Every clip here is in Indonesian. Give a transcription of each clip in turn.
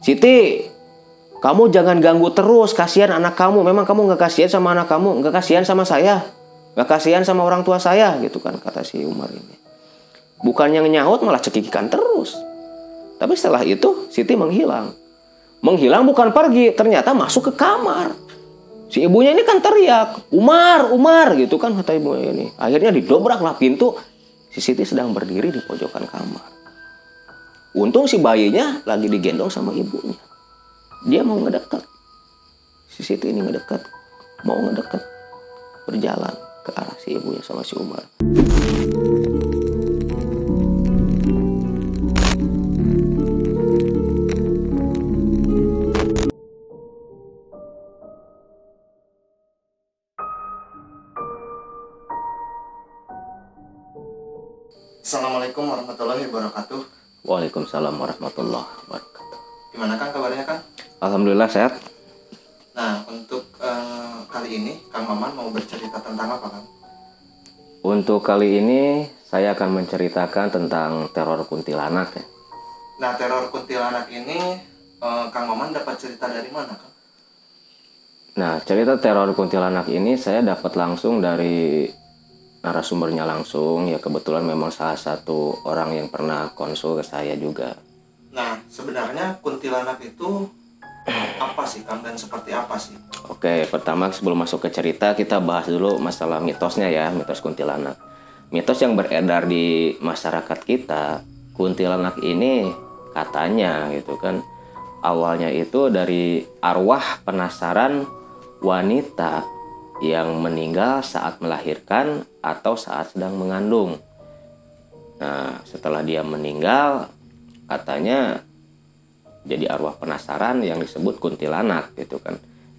Siti, kamu jangan ganggu terus, kasihan anak kamu. Memang kamu nggak kasihan sama anak kamu, nggak kasihan sama saya, nggak kasihan sama orang tua saya, gitu kan kata si Umar ini. Bukannya nyahut malah cekikikan terus. Tapi setelah itu Siti menghilang. Menghilang bukan pergi, ternyata masuk ke kamar. Si ibunya ini kan teriak, Umar, Umar gitu kan kata ibunya ini. Akhirnya didobraklah pintu. Si Siti sedang berdiri di pojokan kamar. Untung si bayinya lagi digendong sama ibunya. Dia mau ngedekat. Si Siti ini ngedekat. Mau ngedekat. Berjalan ke arah si ibunya sama si Umar. Assalamualaikum warahmatullahi wabarakatuh. Waalaikumsalam warahmatullahi wabarakatuh. Gimana kan kabarnya kan? Alhamdulillah sehat. Nah untuk eh, kali ini Kang Maman mau bercerita tentang apa kan? Untuk kali ini saya akan menceritakan tentang teror kuntilanak ya. Nah teror kuntilanak ini eh, Kang Maman dapat cerita dari mana kan? Nah, cerita teror kuntilanak ini saya dapat langsung dari narasumbernya langsung. Ya kebetulan memang salah satu orang yang pernah konsul ke saya juga. Nah sebenarnya kuntilanak itu apa sih Kang dan seperti apa sih? Oke, pertama sebelum masuk ke cerita kita bahas dulu masalah mitosnya ya, mitos kuntilanak. Mitos yang beredar di masyarakat kita, kuntilanak ini katanya gitu kan awalnya itu dari arwah penasaran wanita yang meninggal saat melahirkan atau saat sedang mengandung. Nah, setelah dia meninggal, katanya jadi arwah penasaran yang disebut kuntilanak gitu kan.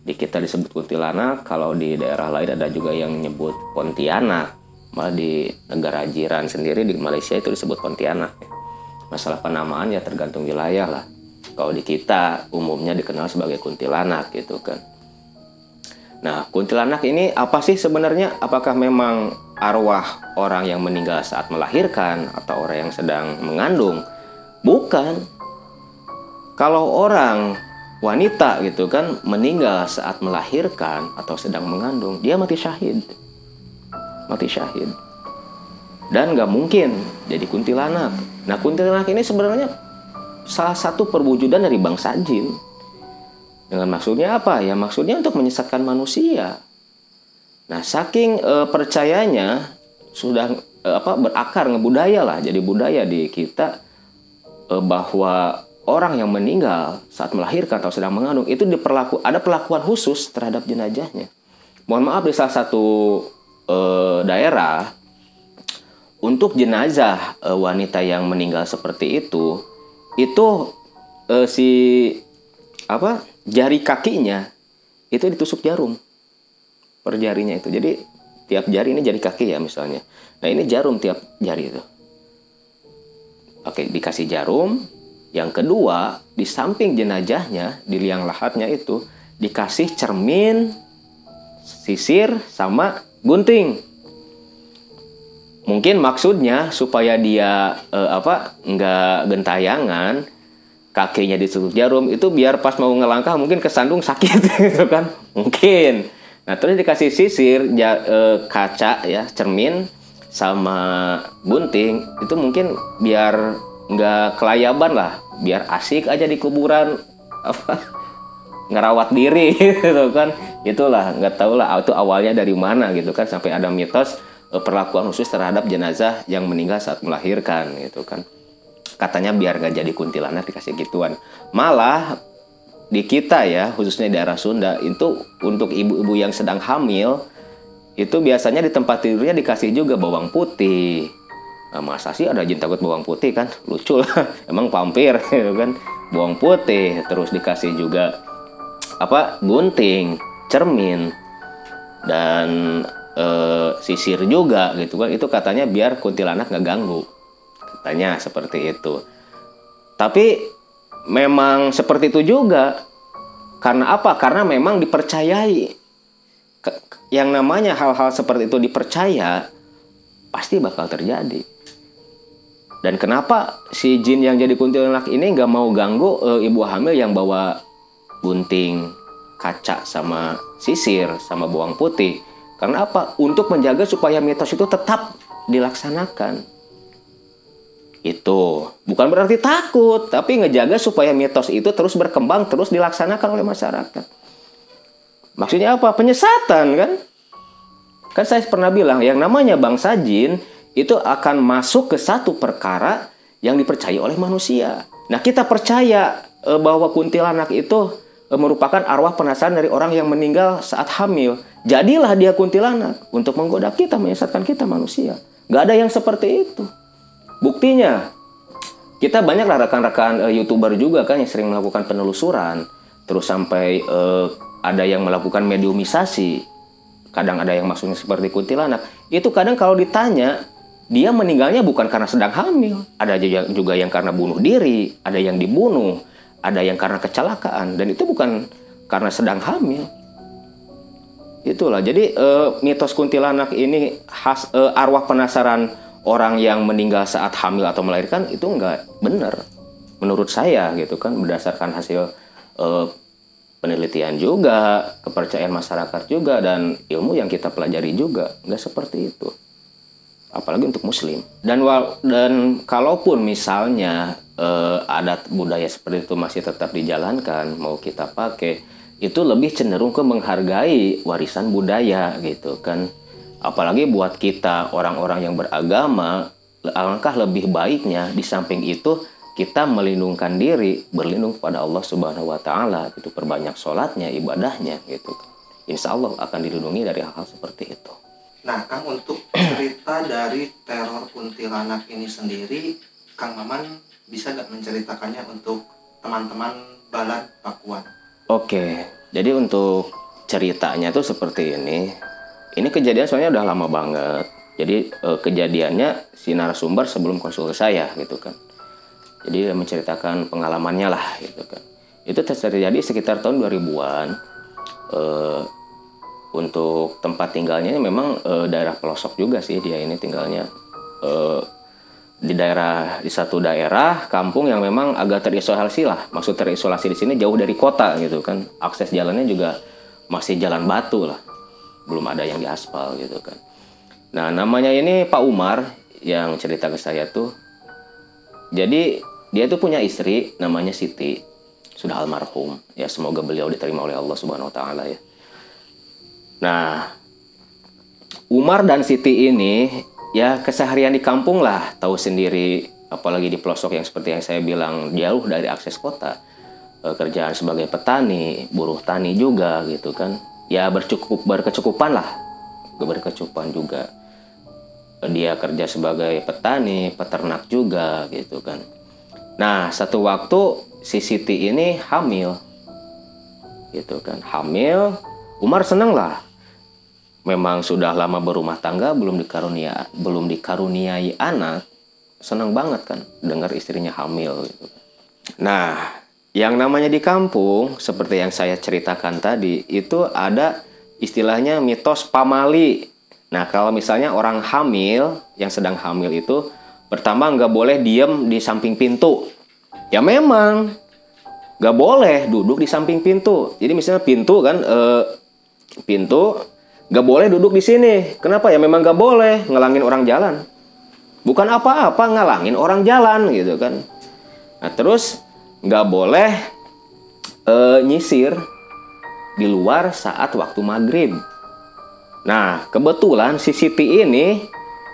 Di kita disebut kuntilanak, kalau di daerah lain ada juga yang menyebut Pontianak. Malah di negara jiran sendiri di Malaysia itu disebut Pontianak. Masalah penamaan ya tergantung wilayah lah. Kalau di kita umumnya dikenal sebagai kuntilanak gitu kan. Nah, kuntilanak ini apa sih sebenarnya? Apakah memang arwah orang yang meninggal saat melahirkan atau orang yang sedang mengandung? Bukan. Kalau orang wanita gitu kan meninggal saat melahirkan atau sedang mengandung, dia mati syahid. Mati syahid. Dan nggak mungkin jadi kuntilanak. Nah, kuntilanak ini sebenarnya salah satu perwujudan dari bangsa jin. Dengan maksudnya apa? Ya maksudnya untuk menyesatkan manusia. Nah, saking e, percayanya sudah e, apa berakar ngebudaya lah, jadi budaya di kita e, bahwa orang yang meninggal saat melahirkan atau sedang mengandung itu diperlaku ada perlakuan khusus terhadap jenazahnya. Mohon maaf di salah satu e, daerah untuk jenazah e, wanita yang meninggal seperti itu itu e, si apa jari kakinya itu ditusuk jarum per jarinya itu. Jadi tiap jari ini jari kaki ya misalnya. Nah ini jarum tiap jari itu. Oke dikasih jarum. Yang kedua di samping jenajahnya di liang lahatnya itu dikasih cermin, sisir sama gunting. Mungkin maksudnya supaya dia eh, apa nggak gentayangan kakinya ditusuk jarum itu biar pas mau ngelangkah mungkin kesandung sakit gitu kan? Mungkin. Nah terus dikasih sisir ya, e, kaca ya cermin sama gunting itu mungkin biar nggak kelayaban lah. Biar asik aja di kuburan apa ngerawat diri gitu kan? Itulah nggak tahu lah itu awalnya dari mana gitu kan? Sampai ada mitos e, perlakuan khusus terhadap jenazah yang meninggal saat melahirkan gitu kan katanya biar gak jadi kuntilanak dikasih gituan. Malah di kita ya khususnya di daerah Sunda itu untuk ibu-ibu yang sedang hamil itu biasanya di tempat tidurnya dikasih juga bawang putih. Nah, masa sih ada jin takut bawang putih kan? Lucu lah. Emang vampir gitu kan? Bawang putih terus dikasih juga apa gunting cermin dan e, sisir juga gitu kan? Itu katanya biar kuntilanak nggak ganggu katanya seperti itu tapi memang seperti itu juga karena apa karena memang dipercayai yang namanya hal-hal seperti itu dipercaya pasti bakal terjadi Dan kenapa si jin yang jadi kuntilanak ini nggak mau ganggu e, ibu hamil yang bawa gunting, kaca sama sisir sama bawang putih? Karena apa? Untuk menjaga supaya mitos itu tetap dilaksanakan. Itu bukan berarti takut, tapi ngejaga supaya mitos itu terus berkembang, terus dilaksanakan oleh masyarakat. Maksudnya apa? Penyesatan kan? Kan saya pernah bilang yang namanya bangsa jin itu akan masuk ke satu perkara yang dipercaya oleh manusia. Nah, kita percaya e, bahwa kuntilanak itu e, merupakan arwah penasaran dari orang yang meninggal saat hamil. Jadilah dia kuntilanak untuk menggoda kita, menyesatkan kita manusia. Gak ada yang seperti itu. Buktinya, kita banyak rekan-rekan e, youtuber juga kan yang sering melakukan penelusuran, terus sampai e, ada yang melakukan mediumisasi. Kadang ada yang maksudnya seperti kuntilanak. Itu kadang kalau ditanya, dia meninggalnya bukan karena sedang hamil. Ada juga yang karena bunuh diri, ada yang dibunuh, ada yang karena kecelakaan, dan itu bukan karena sedang hamil. Itulah. Jadi uh, mitos kuntilanak ini khas uh, arwah penasaran orang yang meninggal saat hamil atau melahirkan itu enggak benar. Menurut saya gitu kan berdasarkan hasil uh, penelitian juga, kepercayaan masyarakat juga dan ilmu yang kita pelajari juga enggak seperti itu apalagi untuk muslim dan wal dan kalaupun misalnya eh, adat budaya seperti itu masih tetap dijalankan mau kita pakai itu lebih cenderung ke menghargai warisan budaya gitu kan apalagi buat kita orang-orang yang beragama alangkah lebih baiknya di samping itu kita melindungkan diri berlindung kepada Allah Subhanahu wa taala gitu perbanyak sholatnya ibadahnya gitu insya Allah akan dilindungi dari hal-hal seperti itu Nah, Kang untuk cerita dari teror kuntilanak ini sendiri, Kang Maman bisa nggak menceritakannya untuk teman-teman Balad Pakuan? Oke, jadi untuk ceritanya tuh seperti ini. Ini kejadian soalnya udah lama banget. Jadi eh, kejadiannya si narasumber sebelum konsul saya gitu kan. Jadi menceritakan pengalamannya lah gitu kan. Itu terjadi sekitar tahun 2000-an. Eh, untuk tempat tinggalnya memang e, daerah pelosok juga sih dia ini tinggalnya e, di daerah di satu daerah kampung yang memang agak terisolasi lah maksud terisolasi di sini jauh dari kota gitu kan akses jalannya juga masih jalan batu lah belum ada yang diaspal gitu kan. Nah namanya ini Pak Umar yang cerita ke saya tuh. Jadi dia tuh punya istri namanya Siti sudah almarhum. Ya semoga beliau diterima oleh Allah Subhanahu Wa Taala ya. Nah, Umar dan Siti ini ya keseharian di kampung lah, tahu sendiri. Apalagi di pelosok yang seperti yang saya bilang jauh dari akses kota. E, kerjaan sebagai petani, buruh tani juga gitu kan. Ya bercukup berkecukupan lah. Berkecukupan juga. Dia kerja sebagai petani, peternak juga gitu kan. Nah, satu waktu si Siti ini hamil. Gitu kan. Hamil, Umar seneng lah memang sudah lama berumah tangga belum dikarunia belum dikaruniai anak senang banget kan dengar istrinya hamil gitu. Nah, yang namanya di kampung seperti yang saya ceritakan tadi itu ada istilahnya mitos pamali. Nah, kalau misalnya orang hamil yang sedang hamil itu pertama nggak boleh diem di samping pintu. Ya memang nggak boleh duduk di samping pintu. Jadi misalnya pintu kan eh, pintu Gak boleh duduk di sini. Kenapa ya? Memang gak boleh ngelangin orang jalan. Bukan apa-apa ngalangin orang jalan gitu kan. Nah terus gak boleh e, nyisir di luar saat waktu maghrib. Nah kebetulan si Siti ini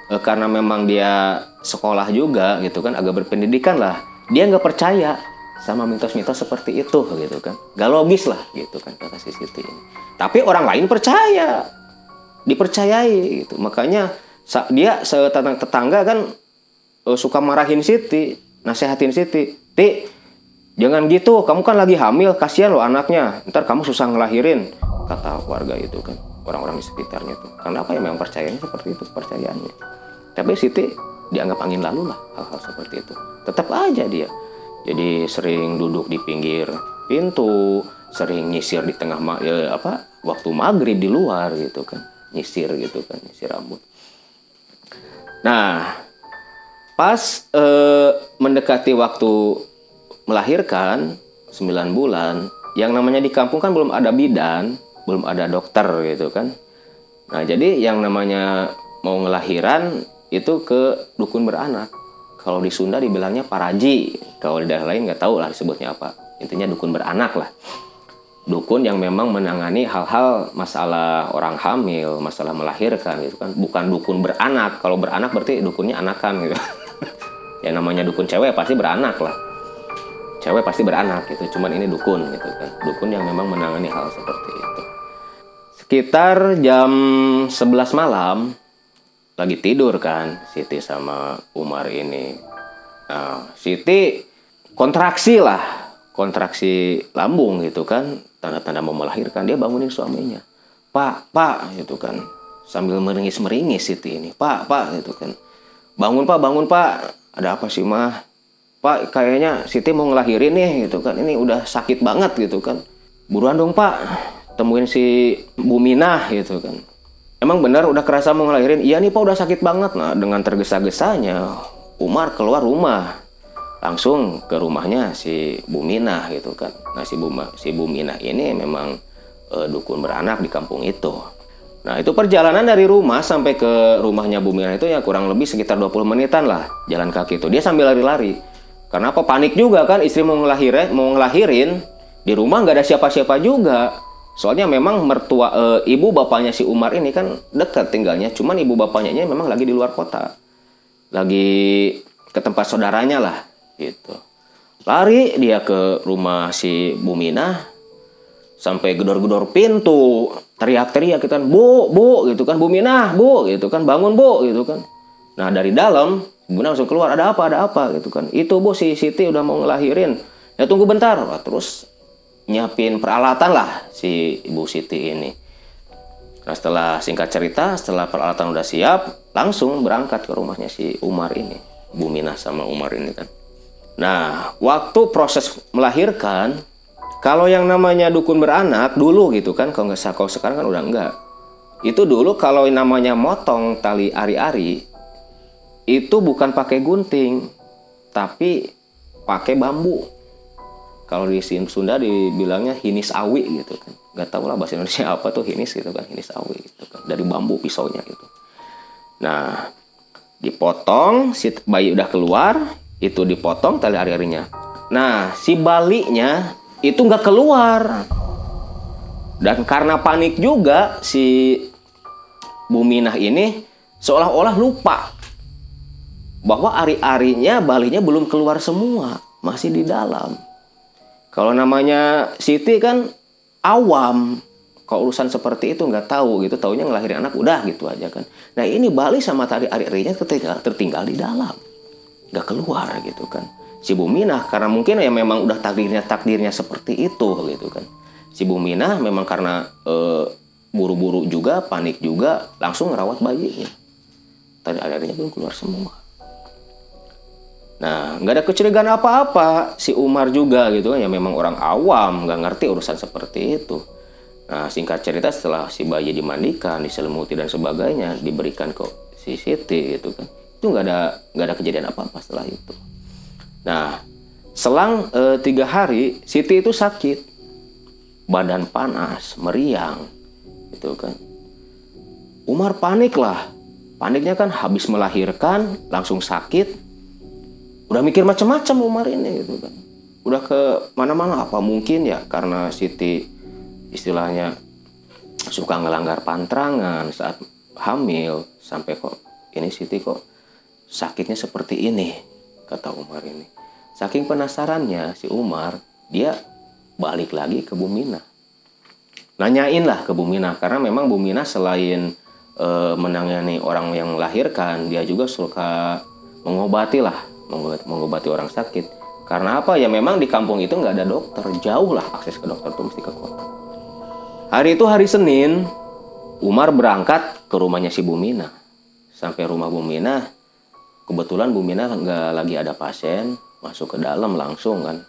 e, karena memang dia sekolah juga gitu kan agak berpendidikan lah. Dia nggak percaya sama mitos-mitos seperti itu gitu kan. Gak logis lah gitu kan kata si Siti ini. Tapi orang lain percaya dipercayai gitu makanya dia tetangga kan uh, suka marahin Siti nasehatin Siti ti jangan gitu kamu kan lagi hamil kasihan lo anaknya. Ntar kamu susah ngelahirin kata warga itu kan orang-orang di sekitarnya itu karena apa ya memang percayanya seperti itu percayaannya tapi Siti dianggap angin lalu lah hal-hal seperti itu. Tetap aja dia. Jadi sering duduk di pinggir pintu sering nyisir di tengah ya, apa waktu maghrib di luar gitu kan. Nyisir gitu kan nyisir rambut. Nah pas eh, mendekati waktu melahirkan 9 bulan yang namanya di kampung kan belum ada bidan belum ada dokter gitu kan nah jadi yang namanya mau ngelahiran itu ke dukun beranak kalau di Sunda dibilangnya paraji kalau di daerah lain nggak tahu lah disebutnya apa intinya dukun beranak lah dukun yang memang menangani hal-hal masalah orang hamil, masalah melahirkan gitu kan. Bukan dukun beranak. Kalau beranak berarti dukunnya anakan gitu. ya namanya dukun cewek pasti beranak lah. Cewek pasti beranak gitu. Cuman ini dukun gitu kan. Dukun yang memang menangani hal seperti itu. Sekitar jam 11 malam lagi tidur kan Siti sama Umar ini. Nah, Siti kontraksi lah, kontraksi lambung gitu kan tanda-tanda mau melahirkan dia bangunin suaminya pak pak gitu kan sambil meringis meringis Siti ini pak pak gitu kan bangun pak bangun pak ada apa sih mah pak kayaknya Siti mau ngelahirin nih gitu kan ini udah sakit banget gitu kan buruan dong pak temuin si Bu Minah gitu kan emang benar udah kerasa mau ngelahirin iya nih pak udah sakit banget nah dengan tergesa-gesanya Umar keluar rumah langsung ke rumahnya si Buminah gitu kan. Nah si Buma, si Buminah ini memang e, dukun beranak di kampung itu. Nah itu perjalanan dari rumah sampai ke rumahnya Buminah itu ya kurang lebih sekitar 20 menitan lah jalan kaki itu. Dia sambil lari-lari. Karena apa? Panik juga kan istri mau ngelahirin, mau ngelahirin di rumah nggak ada siapa-siapa juga. Soalnya memang mertua e, ibu bapaknya si Umar ini kan dekat tinggalnya, cuman ibu bapaknya memang lagi di luar kota. Lagi ke tempat saudaranya lah gitu lari dia ke rumah si Bumina sampai gedor-gedor pintu teriak-teriak gitu kan bu bu gitu kan Bumina bu gitu kan bangun bu gitu kan nah dari dalam Bumina langsung keluar ada apa? Ada apa? Gitu kan. Itu bu si Siti udah mau ngelahirin. Ya tunggu bentar. Wah, terus nyiapin peralatan lah si ibu Siti ini. Nah setelah singkat cerita setelah peralatan udah siap langsung berangkat ke rumahnya si Umar ini. Bumina sama Umar ini kan. Nah, waktu proses melahirkan, kalau yang namanya dukun beranak dulu gitu kan, kalau nggak kalau sekarang kan udah enggak. Itu dulu kalau namanya motong tali ari-ari, itu bukan pakai gunting, tapi pakai bambu. Kalau di Sunda dibilangnya hinis awi gitu kan. Nggak tahu lah bahasa Indonesia apa tuh hinis gitu kan, hinis awi gitu kan. Dari bambu pisaunya gitu. Nah, dipotong, si bayi udah keluar, itu dipotong tali ari-arinya. Nah, si balinya itu nggak keluar. Dan karena panik juga si Buminah ini seolah-olah lupa bahwa ari-arinya balinya belum keluar semua, masih di dalam. Kalau namanya Siti kan awam, kalau urusan seperti itu nggak tahu gitu, taunya ngelahirin anak udah gitu aja kan. Nah ini Bali sama tali ari-arinya tertinggal, tertinggal di dalam. Gak keluar gitu kan. Si Buminah karena mungkin ya memang udah takdirnya takdirnya seperti itu gitu kan. Si Buminah memang karena buru buru-buru juga panik juga langsung ngerawat bayinya. Tadi akhirnya belum keluar semua nah nggak ada kecurigaan apa-apa. Si Umar juga gitu kan ya memang orang awam nggak ngerti urusan seperti itu. Nah singkat cerita setelah si bayi dimandikan diselimuti dan sebagainya diberikan ke si Siti gitu kan. Itu nggak ada nggak ada kejadian apa apa setelah itu. Nah selang e, tiga hari Siti itu sakit. Badan panas meriang itu kan. Umar panik lah. Paniknya kan habis melahirkan langsung sakit udah mikir macam-macam Umar ini gitu kan udah ke mana-mana apa mungkin ya karena Siti istilahnya suka ngelanggar pantrangan saat hamil sampai kok ini Siti kok sakitnya seperti ini, kata Umar ini. Saking penasarannya si Umar, dia balik lagi ke Bumina. Nanyain lah ke Bumina, karena memang Bumina selain e, menangani orang yang melahirkan, dia juga suka mengobati lah, mengobati orang sakit. Karena apa? Ya memang di kampung itu nggak ada dokter, jauh lah akses ke dokter tuh mesti ke kota. Hari itu hari Senin, Umar berangkat ke rumahnya si Bumina. Sampai rumah Bumina, kebetulan Bu Mina nggak lagi ada pasien masuk ke dalam langsung kan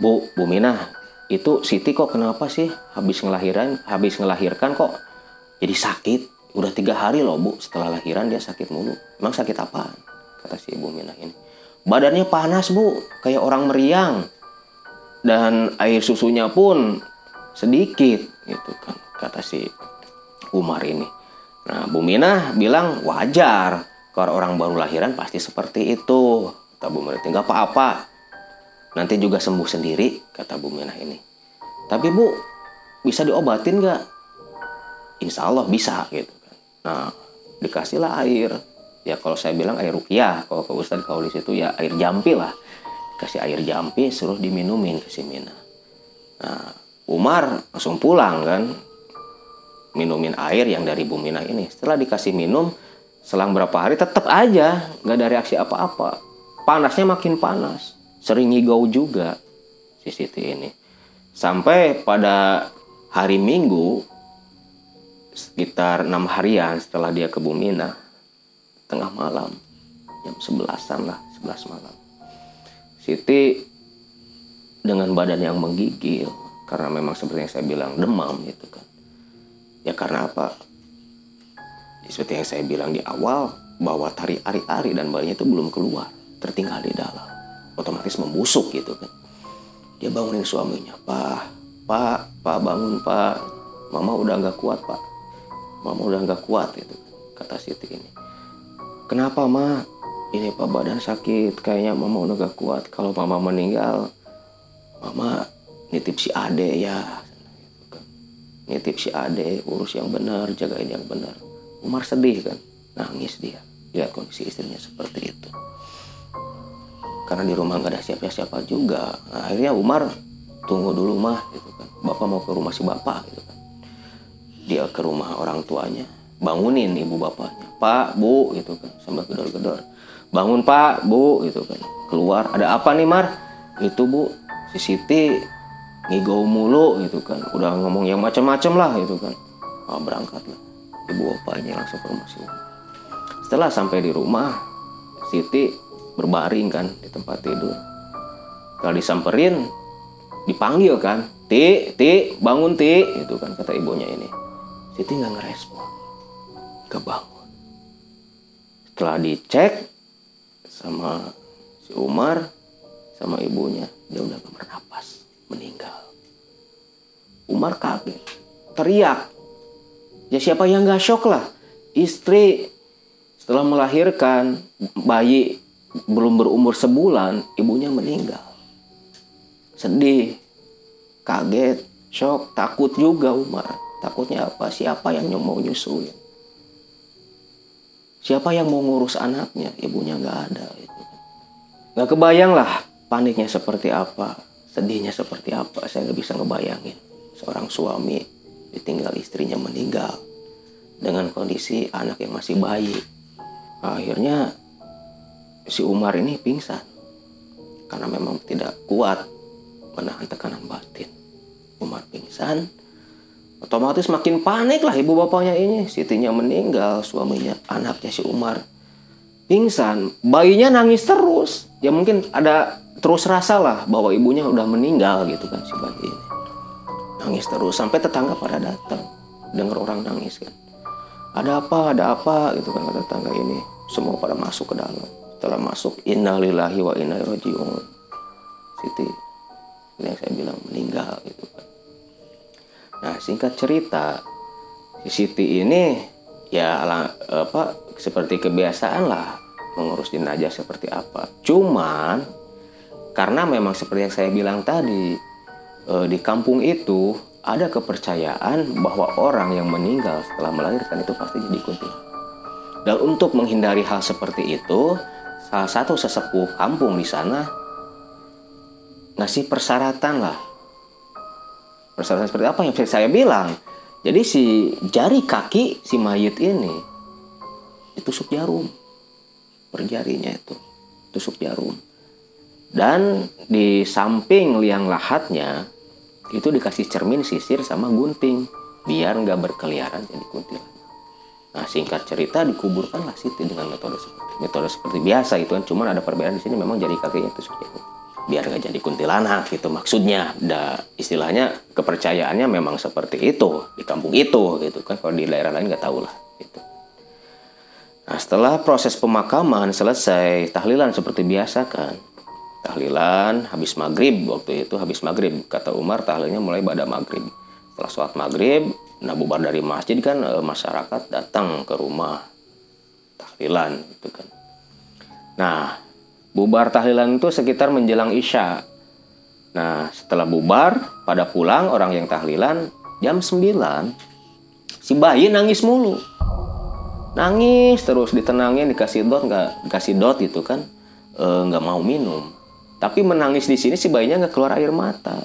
Bu Bu Mina itu Siti kok kenapa sih habis ngelahiran habis ngelahirkan kok jadi sakit udah tiga hari loh Bu setelah lahiran dia sakit mulu emang sakit apa kata si ibu Minah ini. Badannya panas bu. Kayak orang meriang. Dan air susunya pun sedikit gitu kan kata si Umar ini. Nah Bu Minah bilang wajar. Kalau orang baru lahiran pasti seperti itu kata Bu Minah. Nggak apa-apa. Nanti juga sembuh sendiri kata Bu Minah ini. Tapi Bu bisa diobatin nggak? Insya Allah bisa gitu kan. Nah dikasihlah air ya kalau saya bilang air rukiah kalau ke Ustadz kalau di situ ya air jampi lah. Kasih air jampi suruh diminumin ke si Mina. Nah Umar langsung pulang kan minumin air yang dari Bu Mina ini. Setelah dikasih minum selang berapa hari tetap aja nggak ada reaksi apa-apa. Panasnya makin panas sering ngigau juga si Siti ini. Sampai pada hari Minggu sekitar enam harian setelah dia ke Bumina tengah malam jam sebelasan lah sebelas malam. Siti dengan badan yang menggigil karena memang seperti yang saya bilang demam gitu kan. Ya karena apa? Seperti yang saya bilang di awal bahwa tari ari-ari dan bayinya itu belum keluar tertinggal di dalam. Otomatis membusuk gitu kan. Dia bangunin suaminya pak pak pak bangun pak. Mama udah nggak kuat pak. Mama udah nggak kuat itu kata Siti ini kenapa ma? Ini pak badan sakit. Kayaknya mama udah gak kuat. Kalau mama meninggal mama nitip si ade ya. Nitip si ade urus yang benar jagain yang benar. Umar sedih kan? Nangis dia. Lihat kondisi istrinya seperti itu. Karena di rumah nggak ada siapa-siapa juga. Nah, akhirnya Umar tunggu dulu mah gitu kan. Bapak mau ke rumah si bapak gitu kan. Dia ke rumah orang tuanya bangunin ibu bapaknya. Pak bu gitu kan sambil gedor-gedor. Bangun pak bu gitu kan. Keluar ada apa nih mar? Itu bu si Siti ngigau mulu gitu kan. Udah ngomong yang macam-macam lah gitu kan. Oh, berangkat lah. Ibu bapaknya langsung ke rumah si setelah sampai di rumah Siti berbaring kan di tempat tidur. Kalau disamperin dipanggil kan ti ti bangun ti itu kan kata ibunya ini. Siti nggak ngerespon kebangun. Setelah dicek sama si Umar sama ibunya dia udah gak bernapas meninggal. Umar kaget teriak. Ya siapa yang gak shock lah? Istri setelah melahirkan bayi belum berumur sebulan ibunya meninggal. Sedih kaget shock takut juga Umar. Takutnya apa? Siapa yang mau nyusuin siapa yang mau ngurus anaknya? Ibunya nggak ada. Gitu. nggak kebayang lah paniknya seperti apa sedihnya seperti apa. Saya nggak bisa ngebayangin seorang suami ditinggal istrinya meninggal dengan kondisi anak yang masih bayi. Akhirnya si Umar ini pingsan karena memang tidak kuat menahan tekanan batin. Umar pingsan otomatis makin panik lah ibu bapaknya ini. Sitinya meninggal suaminya anaknya si Umar. Pingsan. Bayinya nangis terus. Ya mungkin ada terus rasa lah bahwa ibunya udah meninggal gitu kan si bayi ini. Nangis terus sampai tetangga pada datang. Dengar orang nangis kan. Ada apa ada apa gitu kan kata tetangga ini. Semua pada masuk ke dalam. Setelah masuk innalillahi wa inna rojiun Siti yang saya bilang meninggal gitu kan Nah, singkat cerita, si Siti ini ya apa seperti kebiasaan lah mengurus jenazah seperti apa. Cuman karena memang seperti yang saya bilang tadi eh, di kampung itu ada kepercayaan bahwa orang yang meninggal setelah melahirkan itu pasti jadi. Dan untuk menghindari hal seperti itu, salah satu sesepuh kampung di sana ngasih persyaratan lah persyaratan seperti apa yang saya bilang? Jadi si jari kaki si mayit ini ditusuk jarum. Per jarinya itu tusuk jarum. Dan di samping liang lahatnya itu dikasih cermin sisir sama gunting biar nggak berkeliaran jadi kuntilanak. Nah singkat cerita dikuburkanlah Siti dengan metode seperti metode seperti biasa itu kan. Cuman ada perbedaan di sini memang jari kakinya tusuk jarum biar nggak jadi kuntilanak gitu maksudnya da, istilahnya kepercayaannya memang seperti itu di kampung itu gitu kan kalau di daerah lain nggak tahu lah gitu Nah, setelah proses pemakaman selesai, tahlilan seperti biasa kan. Tahlilan habis maghrib waktu itu habis maghrib kata Umar tahlilnya mulai pada maghrib. Setelah sholat maghrib, nah bubar dari masjid kan e, masyarakat datang ke rumah tahlilan itu kan. Nah, bubar tahlilan itu sekitar menjelang isya. Nah, setelah bubar, pada pulang orang yang tahlilan jam 9 si bayi nangis mulu. Nangis terus ditenangin dikasih dot nggak dikasih dot itu kan. E, nggak mau minum. Tapi menangis di sini si bayinya nggak keluar air mata.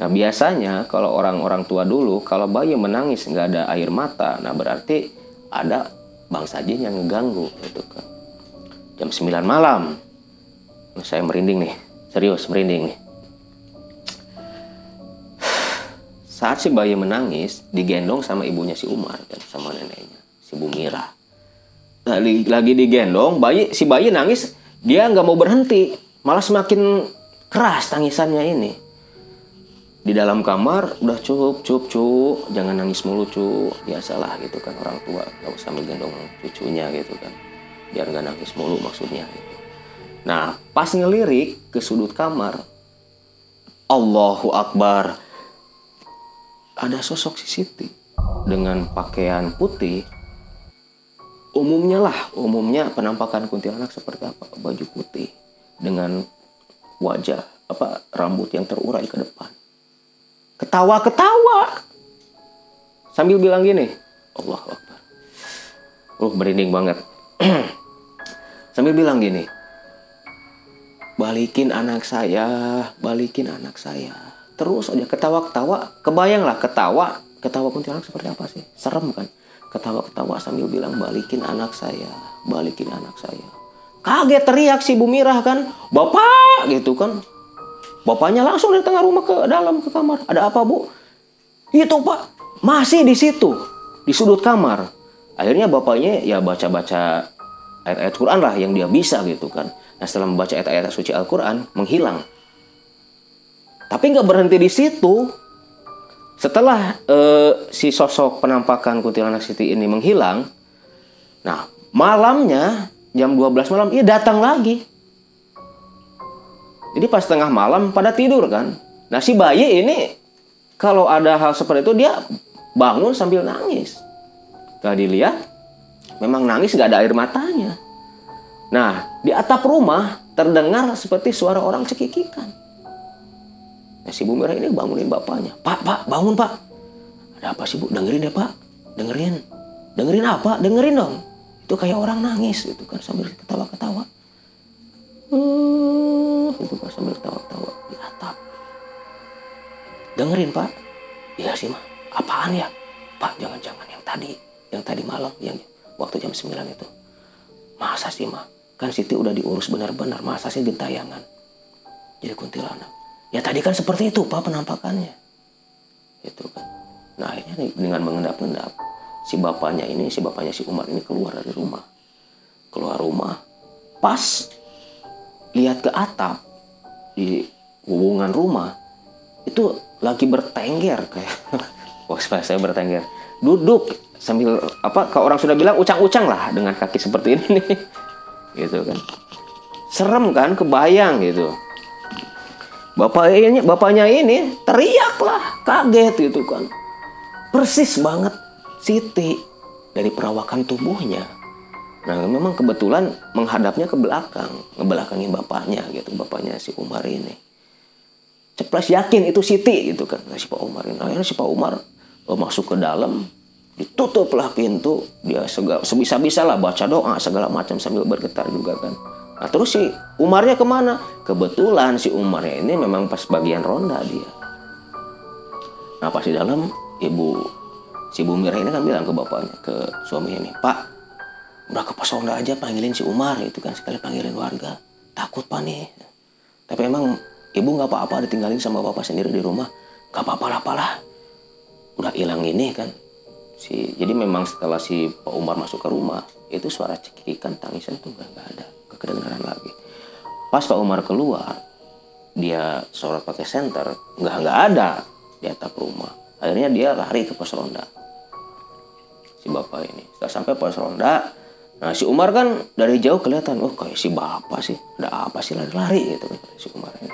Nah biasanya kalau orang-orang tua dulu kalau bayi menangis nggak ada air mata nah berarti ada bangsa jin yang ngeganggu itu kan jam 9 malam. Saya merinding nih. Serius merinding nih. Saat si bayi menangis digendong sama ibunya si Umar kan sama neneknya si Bu Mira. Lagi, lagi digendong, bayi si bayi nangis, dia nggak mau berhenti, malah semakin keras tangisannya ini. Di dalam kamar udah cukup, cukup, cukup, jangan nangis mulu cu, biasalah gitu kan orang tua nggak usah menggendong cucunya gitu kan, biar nggak nangis mulu maksudnya. Gitu. Nah pas ngelirik ke sudut kamar, Allahu Akbar, ada sosok si Siti dengan pakaian putih. Umumnya lah umumnya penampakan kuntilanak seperti apa? Baju putih dengan wajah apa rambut yang terurai ke depan. Ketawa ketawa sambil bilang gini Allah Akbar. Uh merinding banget sambil bilang gini balikin anak saya balikin anak saya terus aja ketawa ketawa kebayang lah ketawa ketawa kuntilanak seperti apa sih serem kan ketawa-ketawa sambil bilang balikin anak saya, balikin anak saya. Kaget teriak si Bu Mirah kan, bapak gitu kan. Bapaknya langsung dari tengah rumah ke dalam ke kamar. Ada apa bu? Itu pak, masih di situ, di sudut kamar. Akhirnya bapaknya ya baca-baca ayat-ayat Quran lah yang dia bisa gitu kan. Nah setelah membaca ayat-ayat suci Al-Quran, menghilang. Tapi nggak berhenti di situ, setelah uh, si sosok penampakan kuntilanak Siti ini menghilang, nah malamnya jam 12 malam ia datang lagi. Jadi pas tengah malam pada tidur kan. Nah si bayi ini kalau ada hal seperti itu dia bangun sambil nangis. Tadi lihat memang nangis gak ada air matanya. Nah di atap rumah terdengar seperti suara orang cekikikan. Nah, si Bu Merah ini bangunin bapaknya. Pak, pak, bangun pak. Ada apa sih Bu? Dengerin ya pak. Dengerin. Dengerin apa? Dengerin dong. Itu kayak orang nangis gitu kan sambil ketawa-ketawa. Uh, itu kan sambil ketawa-ketawa di atap. Dengerin pak. Iya sih mah. Apaan ya? Pak, jangan-jangan yang tadi. Yang tadi malam. Yang waktu jam 9 itu. Masa sih mah? Kan Siti udah diurus benar-benar. Masa sih gentayangan? Jadi kuntilanak Ya tadi kan seperti itu Pak penampakannya. Itu kan. Nah akhirnya dengan mengendap-endap si bapaknya ini, si bapaknya si Umar ini keluar dari rumah. Keluar rumah. Pas lihat ke atap di hubungan rumah itu lagi bertengger kayak wah saya bertengger duduk sambil apa kalau orang sudah bilang ucang-ucang lah dengan kaki seperti ini. Nih gitu kan. Serem kan kebayang gitu. Bapaknya bapaknya ini teriak lah kaget gitu kan. Persis banget Siti dari perawakan tubuhnya. Nah memang kebetulan menghadapnya ke belakang ngebelakangin bapaknya gitu bapaknya si Umar ini. Ceplas yakin itu Siti gitu kan. Nah, si Pak Umar ini akhirnya si Pak Umar oh, masuk ke dalam ditutuplah pintu dia segala sebisa-bisa lah baca doa segala macam sambil bergetar juga kan Nah terus si Umarnya ke mana? Kebetulan si Umarnya ini memang pas bagian ronda dia. Nah pas di dalam ibu si Bu Mira ini kan bilang ke bapaknya ke suami ini, Pak udah ke pos ronda aja panggilin si Umar itu kan sekali panggilin warga takut pak nih. Tapi emang ibu nggak apa-apa ditinggalin sama bapak sendiri di rumah, gak apa-apa lah lah. Udah hilang ini kan. Si, jadi memang setelah si Pak Umar masuk ke rumah, itu suara cekikan tangisan tuh gak, gak ada kedengaran lagi. Pas Pak Umar keluar dia sholat pakai senter nggak nggak ada di atap rumah. Akhirnya dia lari ke pos ronda. Si bapak ini. Setelah sampai pos ronda nah si Umar kan dari jauh kelihatan oh kayak si bapak sih ada apa sih lari-lari gitu kan si Umar ini.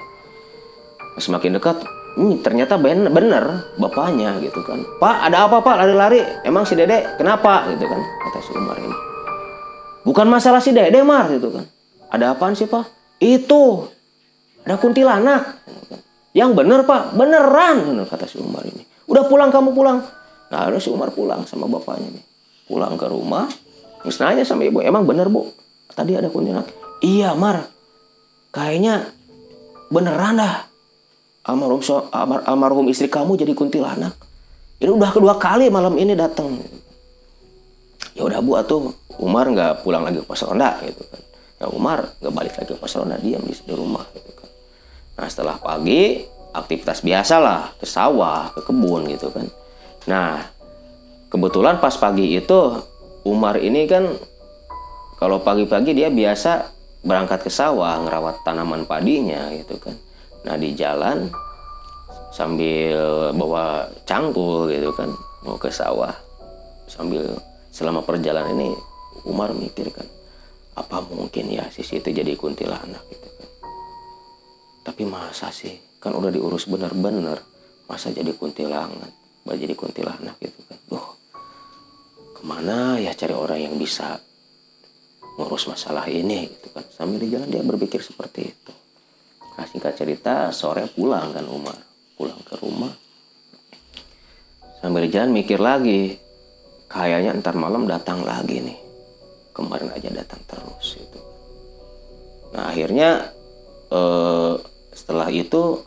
Semakin dekat hmm, ternyata bener, bener bapaknya gitu kan. Pak ada apa pak? Lari-lari. Emang si dede kenapa? gitu kan kata si Umar ini. Bukan masalah si dede mar gitu kan. Ada apaan sih pak? Itu ada kuntilanak. Yang bener pak beneran kata si Umar ini. Udah pulang kamu pulang. Nah harus si Umar pulang sama bapaknya nih pulang ke rumah terus nanya sama ibu emang bener bu? Tadi ada kuntilanak? Iya mar. Kayaknya beneran dah almarhum so, almar, almarhum istri kamu jadi kuntilanak. Ini udah kedua kali malam ini datang. Ya udah bu atuh Umar nggak pulang lagi ke pos ronda gitu kan. Ya Umar nggak balik lagi ke pos ronda diam di, di rumah gitu kan. Nah setelah pagi aktivitas biasa lah ke sawah ke kebun gitu kan. Nah kebetulan pas pagi itu Umar ini kan kalau pagi-pagi dia biasa berangkat ke sawah ngerawat tanaman padinya gitu kan nah di jalan sambil bawa cangkul gitu kan mau ke sawah sambil selama perjalanan ini Umar mikir kan apa mungkin ya si Siti jadi kuntilanak gitu kan. Tapi masa sih? Kan udah diurus bener-bener masa jadi kuntilanak jadi kuntilanak gitu kan. Duh, ke mana ya cari orang yang bisa ngurus masalah ini gitu kan. Sambil di jalan dia berpikir seperti itu nah singkat cerita sore pulang kan Umar. Pulang ke rumah. Sambil jalan mikir lagi kayaknya ntar malam datang lagi nih. Kemarin aja datang terus itu nah akhirnya eh, setelah itu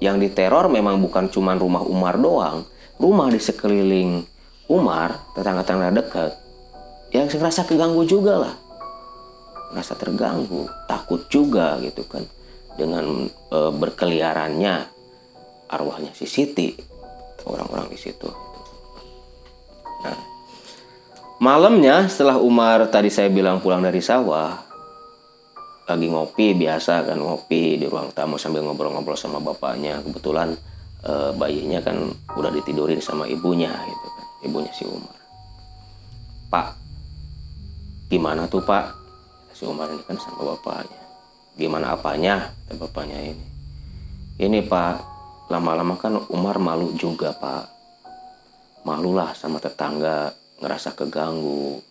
yang diteror memang bukan cuma rumah Umar doang. Rumah di sekeliling Umar tetangga-tetangga dekat yang merasa keganggu juga lah. Merasa terganggu takut juga gitu kan dengan e, berkeliarannya arwahnya si Siti orang-orang di situ. Nah malamnya setelah Umar tadi saya bilang pulang dari sawah lagi ngopi biasa kan ngopi di ruang tamu sambil ngobrol-ngobrol sama bapaknya. Kebetulan e, bayinya kan udah ditidurin sama ibunya gitu kan ibunya si Umar. Pak gimana tuh Pak? Si Umar ini kan sama bapaknya gimana apanya? Bapaknya ini. Ini pak lama-lama kan Umar malu juga pak. Malulah sama tetangga ngerasa keganggu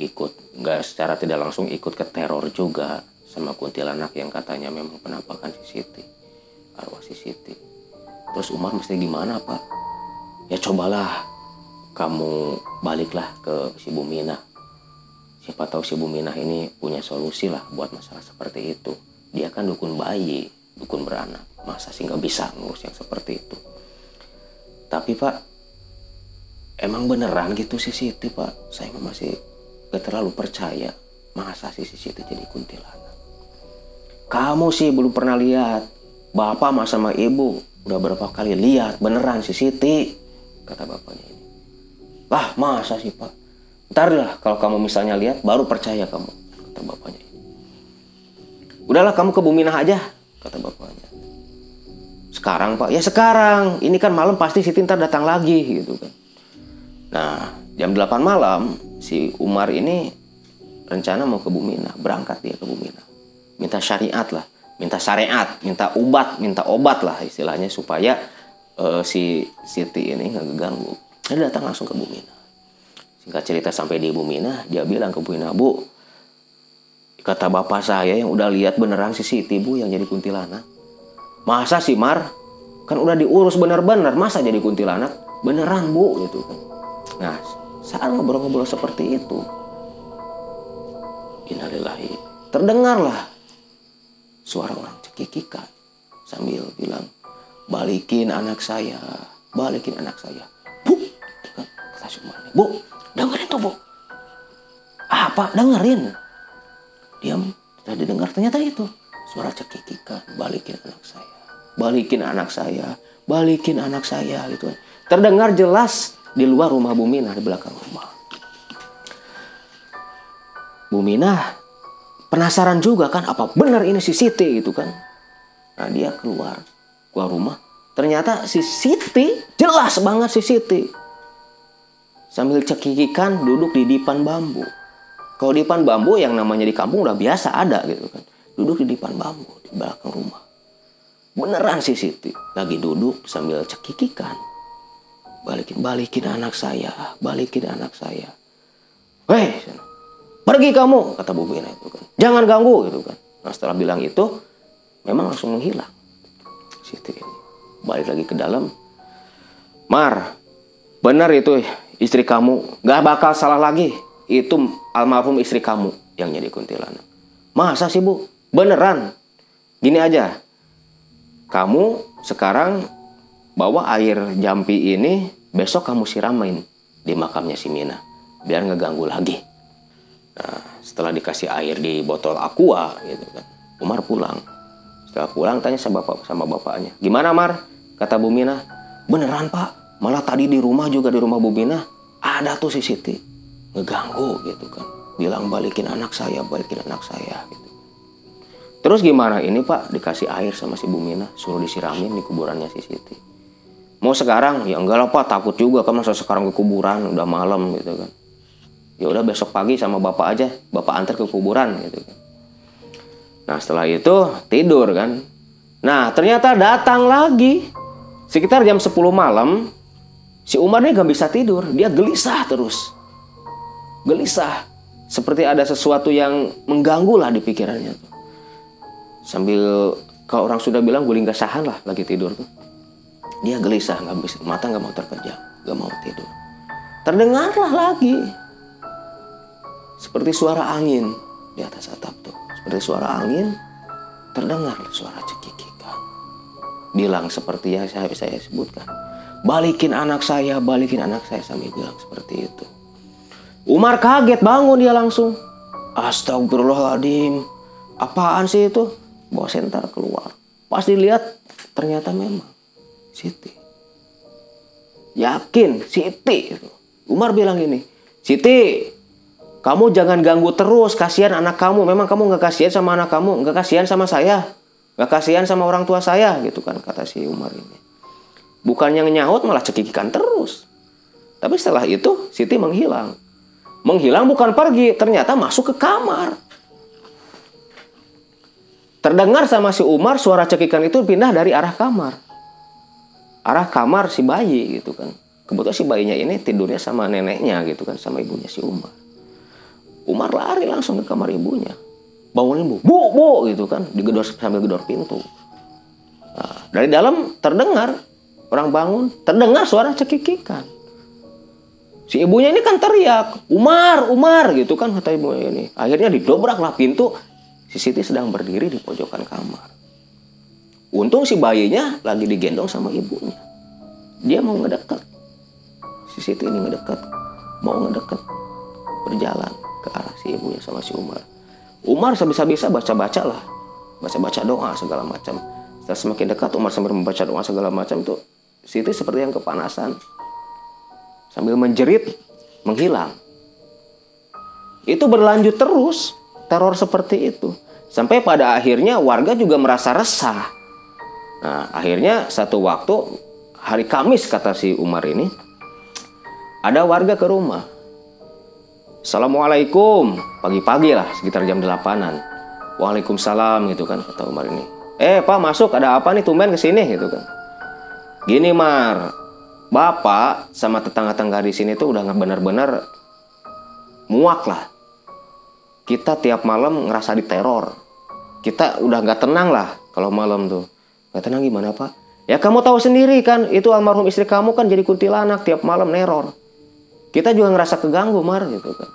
ikut nggak secara tidak langsung ikut ke teror juga sama kuntilanak yang katanya memang penampakan si Siti arwah si Siti. Terus Umar mesti gimana pak? Ya cobalah kamu baliklah ke si Bumina siapa tahu si Bumina ini punya solusi lah buat masalah seperti itu dia kan dukun bayi dukun beranak. Masa sih nggak bisa ngurus yang seperti itu? Tapi pak emang beneran gitu sih Siti pak? Saya masih gak terlalu percaya masa sih si Siti jadi kuntilanak. Kamu sih belum pernah lihat. Bapak mas sama ibu udah berapa kali lihat beneran si Siti kata bapaknya ini. Lah masa sih pak? Ntar lah kalau kamu misalnya lihat baru percaya kamu kata bapaknya udahlah kamu ke Buminah aja kata bapaknya. Sekarang pak? Ya sekarang. Ini kan malam pasti Siti ntar datang lagi gitu kan. Nah jam 8 malam si Umar ini rencana mau ke Buminah berangkat dia ke Buminah minta syariat lah minta syariat minta obat minta obat lah istilahnya supaya uh, si Siti ini nggak keganggu. Dia datang langsung ke Buminah singkat cerita sampai di Buminah dia bilang ke Buminah bu Kata bapak saya yang udah lihat beneran si Siti bu yang jadi kuntilanak. Masa sih Mar? Kan udah diurus bener-bener, masa jadi kuntilanak? Beneran bu gitu kan. Nah saat ngobrol-ngobrol seperti itu. Innalillahi. Terdengarlah suara orang cekikikan sambil bilang balikin anak saya, balikin anak saya. Bu, kata Sumar, bu, dengerin tuh bu. Apa? Dengerin diam. Sudah didengar ternyata itu. Suara cekikikan balikin anak saya. Balikin anak saya. Balikin anak saya gitu. Terdengar jelas di luar rumah Buminah di belakang rumah. Buminah penasaran juga kan apa benar ini si Siti gitu kan. Nah dia keluar keluar rumah. Ternyata si Siti jelas banget si Siti. Sambil cekikikan duduk di dipan bambu. Kalau dipan bambu yang namanya di kampung udah biasa ada gitu kan. Duduk di dipan bambu di belakang rumah. Beneran si Siti lagi duduk sambil cekikikan. Balikin, balikin anak saya, balikin anak saya. Hei, pergi kamu, kata Bu Bina itu kan. Jangan ganggu gitu kan. Nah setelah bilang itu, memang langsung menghilang. Siti ini. Balik lagi ke dalam. Mar, benar itu istri kamu. Gak bakal salah lagi. Itu almarhum istri kamu yang jadi kuntilanak. Masa sih bu? Beneran? Gini aja. Kamu sekarang bawa air jampi ini besok kamu siramin di makamnya si Mina biar ngeganggu lagi. Nah, setelah dikasih air di botol aqua gitu kan, Umar pulang. Setelah pulang tanya sama bapak sama bapaknya, gimana Mar? Kata Bu Mina, beneran Pak. Malah tadi di rumah juga di rumah Bu Mina ada tuh si ngeganggu gitu kan. Bilang balikin anak saya, balikin anak saya gitu. Terus gimana ini Pak? Dikasih air sama si Bu Mina, suruh disiramin di kuburannya si Siti. Mau sekarang? Ya enggak lah Pak, takut juga kan masa sekarang ke kuburan, udah malam gitu kan. Ya udah besok pagi sama Bapak aja, Bapak antar ke kuburan gitu kan. Nah setelah itu tidur kan. Nah ternyata datang lagi. Sekitar jam 10 malam, si Umar ini gak bisa tidur. Dia gelisah terus. Gelisah. Seperti ada sesuatu yang mengganggu lah di pikirannya tuh. Sambil kalau orang sudah bilang guling gasahan lah lagi tidur tuh. Dia gelisah, nggak bisa, mata nggak mau terpejam, nggak mau tidur. Terdengarlah lagi seperti suara angin di atas atap tuh. Seperti suara angin, terdengar suara cekikikan. Bilang seperti yang saya, saya sebutkan. Balikin anak saya, balikin anak saya sambil bilang seperti itu. Umar kaget bangun dia langsung. Astagfirullahaladzim. Apaan sih itu? Bawa senter keluar. Pas dilihat ternyata memang Siti. Yakin Siti. Umar bilang gini, Siti, kamu jangan ganggu terus, kasihan anak kamu. Memang kamu nggak kasihan sama anak kamu, nggak kasihan sama saya, nggak kasihan sama orang tua saya, gitu kan kata si Umar ini. Bukan yang nyaut malah cekikikan terus. Tapi setelah itu Siti menghilang. Menghilang bukan pergi, ternyata masuk ke kamar. Terdengar sama si Umar suara cekikan itu pindah dari arah kamar. Arah kamar si bayi gitu kan. Kebetulan si bayinya ini tidurnya sama neneknya gitu kan, sama ibunya si Umar. Umar lari langsung ke kamar ibunya. Bangunin bu, bu, bu gitu kan, digedor sambil gedor pintu. Nah, dari dalam terdengar orang bangun, terdengar suara cekikikan. Si ibunya ini kan teriak, Umar, Umar gitu kan kata ibunya ini. Akhirnya didobraklah pintu, si Siti sedang berdiri di pojokan kamar. Untung si bayinya lagi digendong sama ibunya. Dia mau ngedekat. Si Siti ini ngedekat, mau ngedekat, berjalan ke arah si ibunya sama si Umar. Umar sebisa-bisa baca-baca lah, baca-baca doa segala macam. Setelah semakin dekat Umar sambil membaca doa segala macam tuh Siti seperti yang kepanasan sambil menjerit menghilang. Itu berlanjut terus teror seperti itu sampai pada akhirnya warga juga merasa resah. Nah, akhirnya satu waktu hari Kamis kata si Umar ini ada warga ke rumah. Assalamualaikum pagi-pagi lah sekitar jam 8-an. Waalaikumsalam gitu kan kata Umar ini. Eh Pak masuk ada apa nih tumben ke sini gitu kan. Gini Mar, Bapak sama tetangga-tetangga di sini tuh udah nggak benar-benar muak lah. Kita tiap malam ngerasa diteror. Kita udah nggak tenang lah kalau malam tuh. Nggak tenang gimana Pak? Ya kamu tahu sendiri kan, itu almarhum istri kamu kan jadi kuntilanak tiap malam neror. Kita juga ngerasa keganggu Mar gitu kan.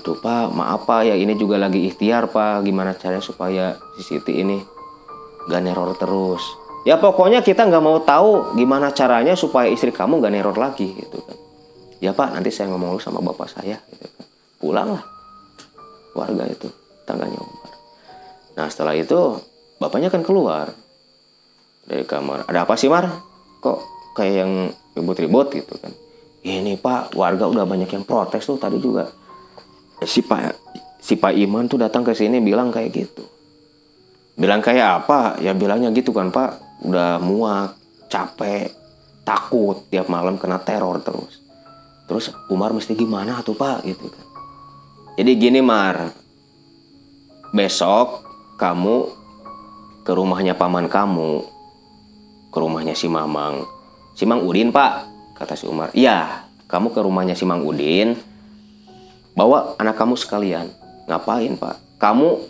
Aduh Pak, maaf Pak ya ini juga lagi ikhtiar Pak. Gimana caranya supaya si Siti ini gak neror terus. Ya pokoknya kita nggak mau tahu gimana caranya supaya istri kamu gak neror lagi gitu kan. Ya Pak, nanti saya ngomong dulu sama bapak saya gitu kan. Pulanglah warga itu, tangganya Umar. Nah setelah itu bapaknya kan keluar dari kamar. Ada apa sih Mar? Kok kayak yang ribut-ribut gitu kan? Ini Pak, warga udah banyak yang protes tuh tadi juga. Si Pak si Pak Iman tuh datang ke sini bilang kayak gitu. Bilang kayak apa? Ya bilangnya gitu kan Pak, udah muak, capek, takut. Tiap malam kena teror terus. terus Umar mesti gimana tuh pak? Gitu kan. Jadi gini Mar. Besok kamu ke rumahnya paman kamu ke rumahnya si Mamang. Si Mang Udin pak kata si Umar. Iya kamu ke rumahnya si Mang Udin bawa anak kamu sekalian. Ngapain pak? Kamu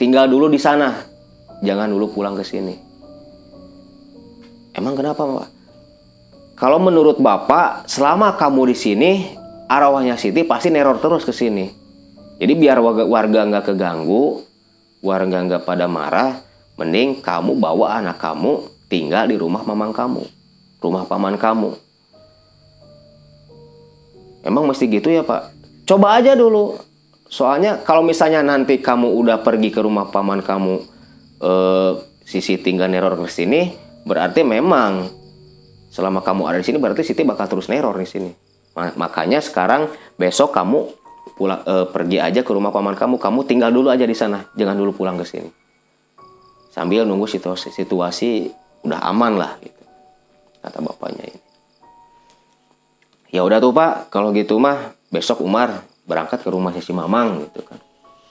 tinggal dulu di sana. Jangan dulu pulang ke sini emang kenapa pak? Kalau menurut bapak selama kamu di sini arwahnya Siti pasti neror terus ke sini. Jadi biar warga nggak keganggu warga nggak pada marah mending kamu bawa anak kamu tinggal di rumah mamang kamu rumah paman kamu. Emang mesti gitu ya pak? Coba aja dulu. Soalnya kalau misalnya nanti kamu udah pergi ke rumah paman kamu eh, si Siti nggak neror ke sini berarti memang selama kamu ada di sini berarti Siti bakal terus neror di sini. Ma- makanya sekarang besok kamu pulang eh, pergi aja ke rumah paman kamu. Kamu tinggal dulu aja di sana. Jangan dulu pulang ke sini. Sambil nunggu situasi situasi udah aman lah gitu. Kata bapaknya ini. Ya udah tuh pak. Kalau gitu mah besok Umar berangkat ke rumahnya si Mamang gitu kan.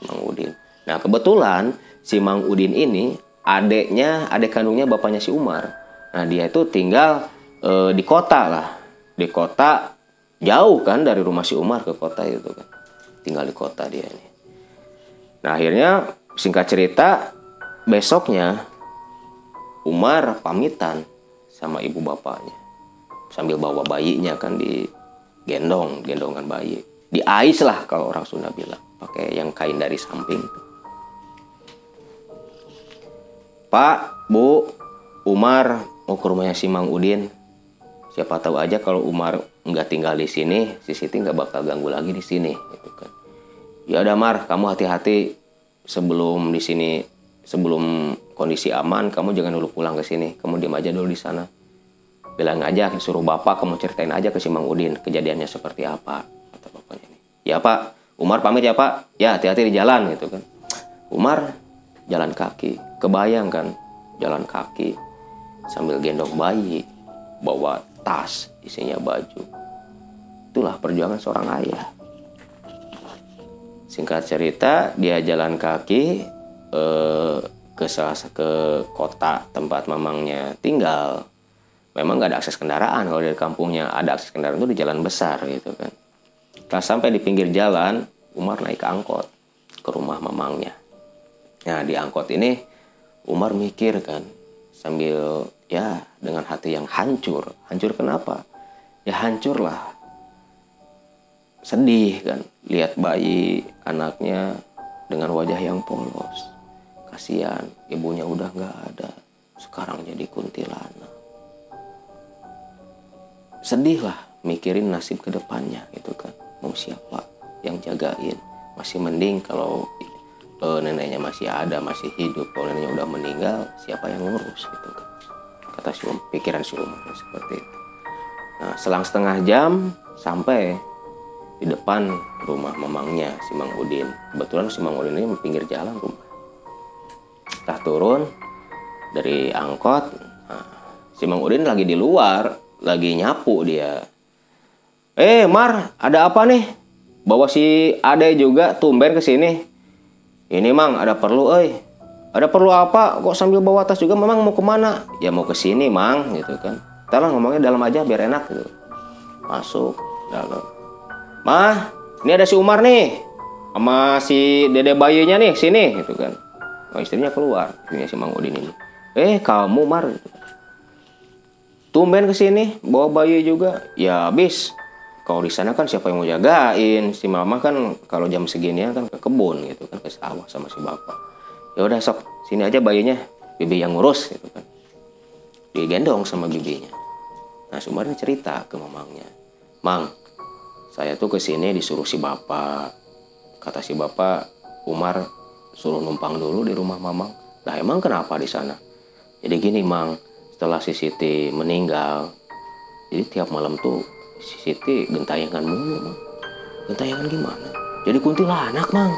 Mang Udin. Nah kebetulan si Mang Udin ini adeknya adek kandungnya bapaknya si Umar. Nah dia itu tinggal eh, di kota lah. Di kota jauh kan dari rumah si Umar ke kota itu kan. Tinggal di kota dia ini. Nah akhirnya singkat cerita besoknya Umar pamitan sama ibu bapaknya. Sambil bawa bayinya kan di gendong gendongan bayi. Di ais lah kalau orang Sunda bilang. Pakai yang kain dari samping Pak Bu Umar mau ke rumahnya si Mang Udin. Siapa tahu aja kalau Umar nggak tinggal di sini si Siti nggak bakal ganggu lagi di sini gitu kan. Ya udah Mar kamu hati-hati. Sebelum di sini sebelum kondisi aman kamu jangan dulu pulang ke sini. Kamu diam aja dulu di sana. Bilang aja suruh bapak kamu ceritain aja ke si Mang Udin kejadiannya seperti apa kata bapaknya ini. Ya pak. Umar pamit ya pak. Ya hati-hati di jalan gitu kan. Umar jalan kaki kebayang kan? Jalan kaki sambil gendong bayi bawa tas isinya baju. Itulah perjuangan seorang ayah. Singkat cerita dia jalan kaki eh, ke salah ke kota tempat mamangnya tinggal. Memang nggak ada akses kendaraan kalau dari kampungnya. Ada akses kendaraan itu di jalan besar gitu kan. Setelah sampai di pinggir jalan Umar naik angkot ke rumah mamangnya. Nah di angkot ini Umar mikir kan sambil ya dengan hati yang hancur. Hancur kenapa? Ya hancur lah sedih kan lihat bayi anaknya dengan wajah yang polos. Kasihan ibunya udah nggak ada. Sekarang jadi kuntilanak. Sedih lah mikirin nasib ke depannya gitu kan. Mau siapa yang jagain? Masih mending kalau eh, neneknya masih ada masih hidup. Kalau neneknya udah meninggal siapa yang ngurus gitu kan? Kata si um, pikiran si Umar seperti itu. Nah selang setengah jam sampai di depan rumah mamangnya si Mang Udin. Kebetulan si Mang Udin ini pinggir jalan rumah. Setelah turun dari angkot nah, si Mang Udin lagi di luar lagi nyapu dia. Eh Mar ada apa nih? Bawa si Ade juga tumben ke sini ini Mang ada perlu eh ada perlu apa kok sambil bawa tas juga memang mau ke mana ya mau ke sini Mang gitu kan Ntar ngomongnya dalam aja biar enak gitu masuk dalam Mah, ini ada si Umar nih. Sama si dede bayinya nih, sini gitu kan. Oh, istrinya keluar, istrinya si Mang Udin ini. Eh, kamu Mar. Tumben ke sini bawa bayi juga. Ya habis. Kalau di sana kan siapa yang mau jagain? Si mama kan kalau jam segini kan ke kebun gitu kan ke sawah sama si bapak. Ya udah sok, sini aja bayinya. Bibi yang ngurus gitu kan. Digendong sama bibinya. Nah, si Umar ini cerita ke mamangnya. Mang, saya tuh ke sini disuruh si bapak kata si bapak Umar suruh numpang dulu di rumah mamang lah emang kenapa di sana jadi gini mang setelah si Siti meninggal jadi tiap malam tuh si Siti gentayangan mulu mang. Gentayangan gimana? Jadi kuntilanak mang.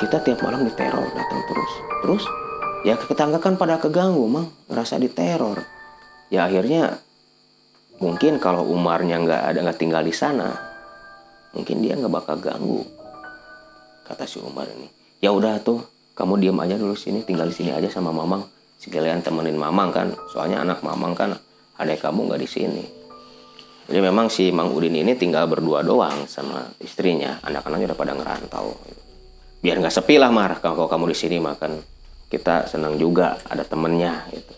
Kita tiap malam diteror datang terus. Terus ya tetangga kan pada keganggu mang. Ngerasa diteror. Ya akhirnya mungkin kalau Umarnya nggak ada nggak tinggal di sana mungkin dia nggak bakal ganggu kata si Umar ini. Ya udah tuh kamu diam aja dulu sini tinggal di sini aja sama mamang. Sekalian temenin mamang kan soalnya anak mamang kan ada kamu nggak di sini jadi memang si Mang Udin ini tinggal berdua doang sama istrinya anak-anaknya udah pada ngerantau biar nggak sepi lah mar kalau kamu di sini makan kita senang juga ada temennya gitu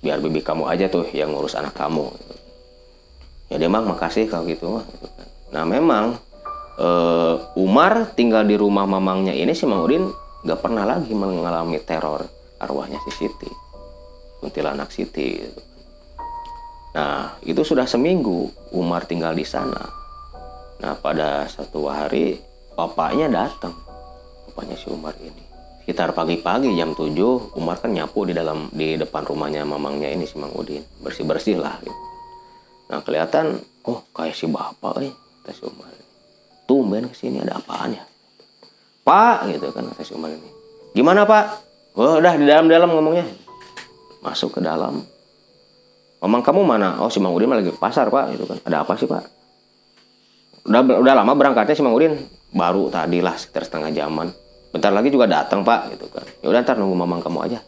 biar bibi kamu aja tuh yang ngurus anak kamu gitu. ya dia mang makasih kalau gitu gitu kan. nah memang uh, Umar tinggal di rumah mamangnya ini si Mang Udin nggak pernah lagi mengalami teror arwahnya si Siti kuntilanak Siti gitu. Nah itu sudah seminggu Umar tinggal di sana. Nah pada satu hari bapaknya datang bapaknya si Umar ini. Sekitar pagi-pagi jam 7 Umar kan nyapu di dalam di depan rumahnya mamangnya ini si Mang Udin. Bersih-bersih lah gitu. nah kelihatan oh kayak si bapak eh kata si Umar tumben ke sini ada apaan ya? Pak gitu kan kata si Umar ini. Gimana Pak? Oh udah di dalam-dalam ngomongnya. Masuk ke dalam Mamang kamu mana? Oh si Mang Udin lagi ke pasar pak, gitu kan. Ada apa sih pak? Udah udah lama berangkatnya si Mang Udin, baru tadi lah sekitar setengah jaman. Bentar lagi juga datang pak, gitu kan. Ya udah ntar nunggu mamang kamu aja.